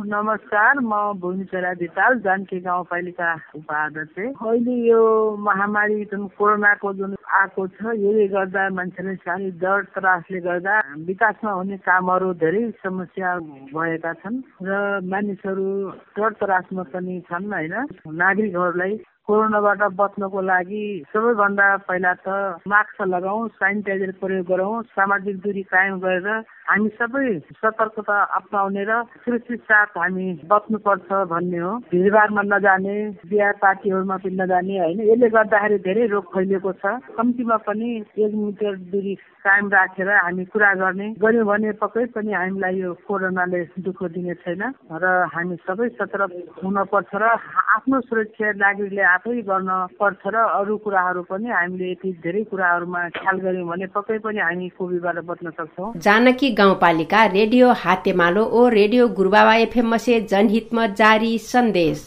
नमस्कार म भूमिचरा दिताल जानकी गाउँपालिका उपाध्यक्ष। अहिले यो महामारी जुन कोरोनाको जुन आएको छ यसले गर्दा मान्छेले साह्रै डर त्रासले गर्दा विकासमा हुने कामहरू धेरै समस्या भएका छन् र मानिसहरू डर त्रासमा पनि छन् होइन। नागरिकहरूलाई कोरोनाबाट बच्नको लागि सबैभन्दा पहिला त मास्क लगाउँ सेनिटाइजर प्रयोग गरौँ सामाजिक दूरी कायम गरेर हामी सबै सतर्कता अप्नाउने र सुरक्षित साथ हामी बच्नुपर्छ भन्ने हो। भिडभाडमा नजाने बिहा पार्टीहरूमा पनि नजाने होइन यसले गर्दाखेरि धेरै रोग फैलिएको छ। कम्तीमा पनि एक मिटर दूरी कायम राखेर हामी कुरा गर्ने गऱ्यौँ भने पक्कै पनि हामीलाई यो कोरोनाले दुःख दिने छैन र हामी सबै सतर्क हुनपर्छ र आफ्नो सुरक्षा नागरिकले आफै गर्न पर्छ र अरू कुराहरू पनि हामीले यति धेरै कुराहरूमा ख्याल गऱ्यौँ भने पक्कै पनि हामी कोभिडबाट बच्न सक्छौँ। जानकी गाउँपालिका रेडियो हातेमालो ओ रेडियो गुरुबाबा एफएम मसे जनहितमा जारी सन्देश।